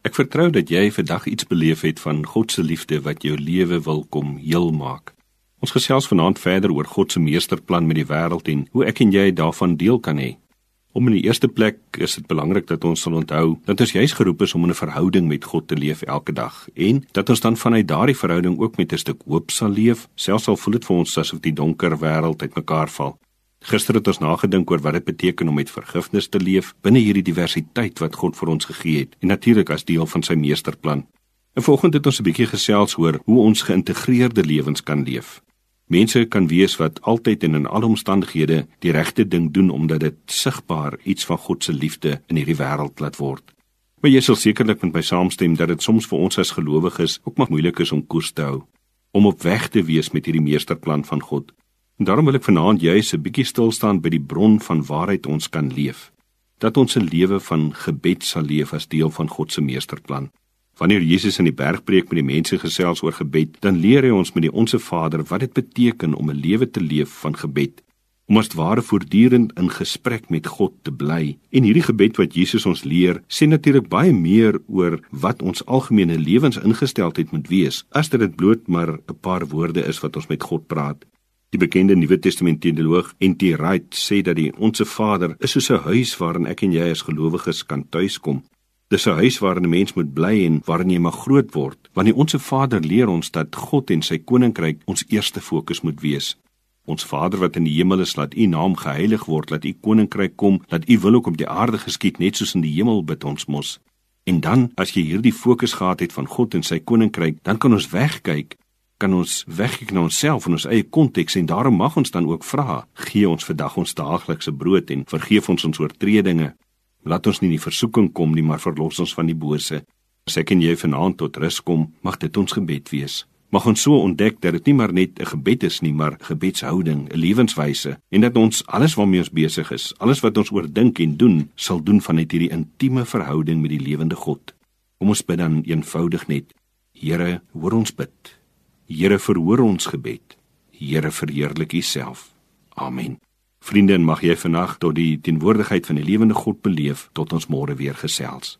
Ek vertrou dat jy vandag iets beleef het van God se liefde wat jou lewe wil kom heel maak. Ons gesels vanaand verder oor God se meesterplan met die wêreld en hoe ek en jy daarvan deel kan hê. Om in die eerste plek is dit belangrik dat ons sal onthou dat ons juis geroep is om 'n verhouding met God te leef elke dag en dat ons dan vanuit daardie verhouding ook met 'n stuk hoop sal leef, selfs al voel dit vir ons asof die donker wêreld uitmekaar val. Gister het ons nagedink oor wat dit beteken om met vergifnis te leef binne hierdie diversiteit wat God vir ons gegee het en natuurlik as deel van sy meesterplan. En volgende het ons 'n bietjie gesels oor hoe ons geïntegreerde lewens kan leef. Mense kan wees wat altyd en in alle omstandighede die regte ding doen omdat dit sigbaar iets van God se liefde in hierdie wêreld laat word. Maar jy sal sekerlik met my saamstem dat dit soms vir ons as gelowiges ook maar moeilik is om koers te hou om op weg te wees met hierdie meesterplan van God. En daarom wil ek vanaand juis 'n bietjie stil staan by die bron van waarheid ons kan leef. Dat ons 'n lewe van gebed sal leef as deel van God se meesterplan. Wanneer Jesus in die bergpreek met die mense gesels oor gebed, dan leer hy ons met die Onse Vader wat dit beteken om 'n lewe te leef van gebed. Om as ware voortdurend in gesprek met God te bly. En hierdie gebed wat Jesus ons leer, sê natuurlik baie meer oor wat ons algemene lewensingesteldheid moet wees, as dit dit bloot maar 'n paar woorde is wat ons met God praat. Die bekende Nuwe Testament teoloog N.T. Wright sê dat die Onse Vader is soos 'n huis waarin ek en jy as gelowiges kan tuiskom. Dis 'n huis waarin 'n mens moet bly en waarin jy mag groot word, want die Onse Vader leer ons dat God en sy koninkryk ons eerste fokus moet wees. Ons Vader wat in die hemel is, laat U naam geheilig word, laat U koninkryk kom, laat U wil ook op die aarde geskied net soos in die hemel bid ons mos. En dan, as jy hierdie fokus gehad het van God en sy koninkryk, dan kan ons wegkyk kan ons wegkyk na onsself en ons eie konteks en daarom mag ons dan ook vra: Gee ons vandag ons daaglikse brood en vergeef ons ons oortredinge. Laat ons nie in die versoeking kom nie, maar verlos ons van die bose. As ek en jy vanaand tot rus kom, mag dit ons gebed wees. Mag ons so ontdek dat dit nie maar net 'n gebed is nie, maar gebedshouding, 'n lewenswyse en dat ons alles waarmee ons besig is, alles wat ons oordink en doen, sal doen vanuit hierdie intieme verhouding met die lewende God. Kom ons bid dan eenvoudig net: Here, hoor ons bid. Here verhoor ons gebed. Here verheerlik U self. Amen. Vriende, mag jy vanaand tot die teenwoordigheid van die lewende God beleef tot ons môre weer gesels.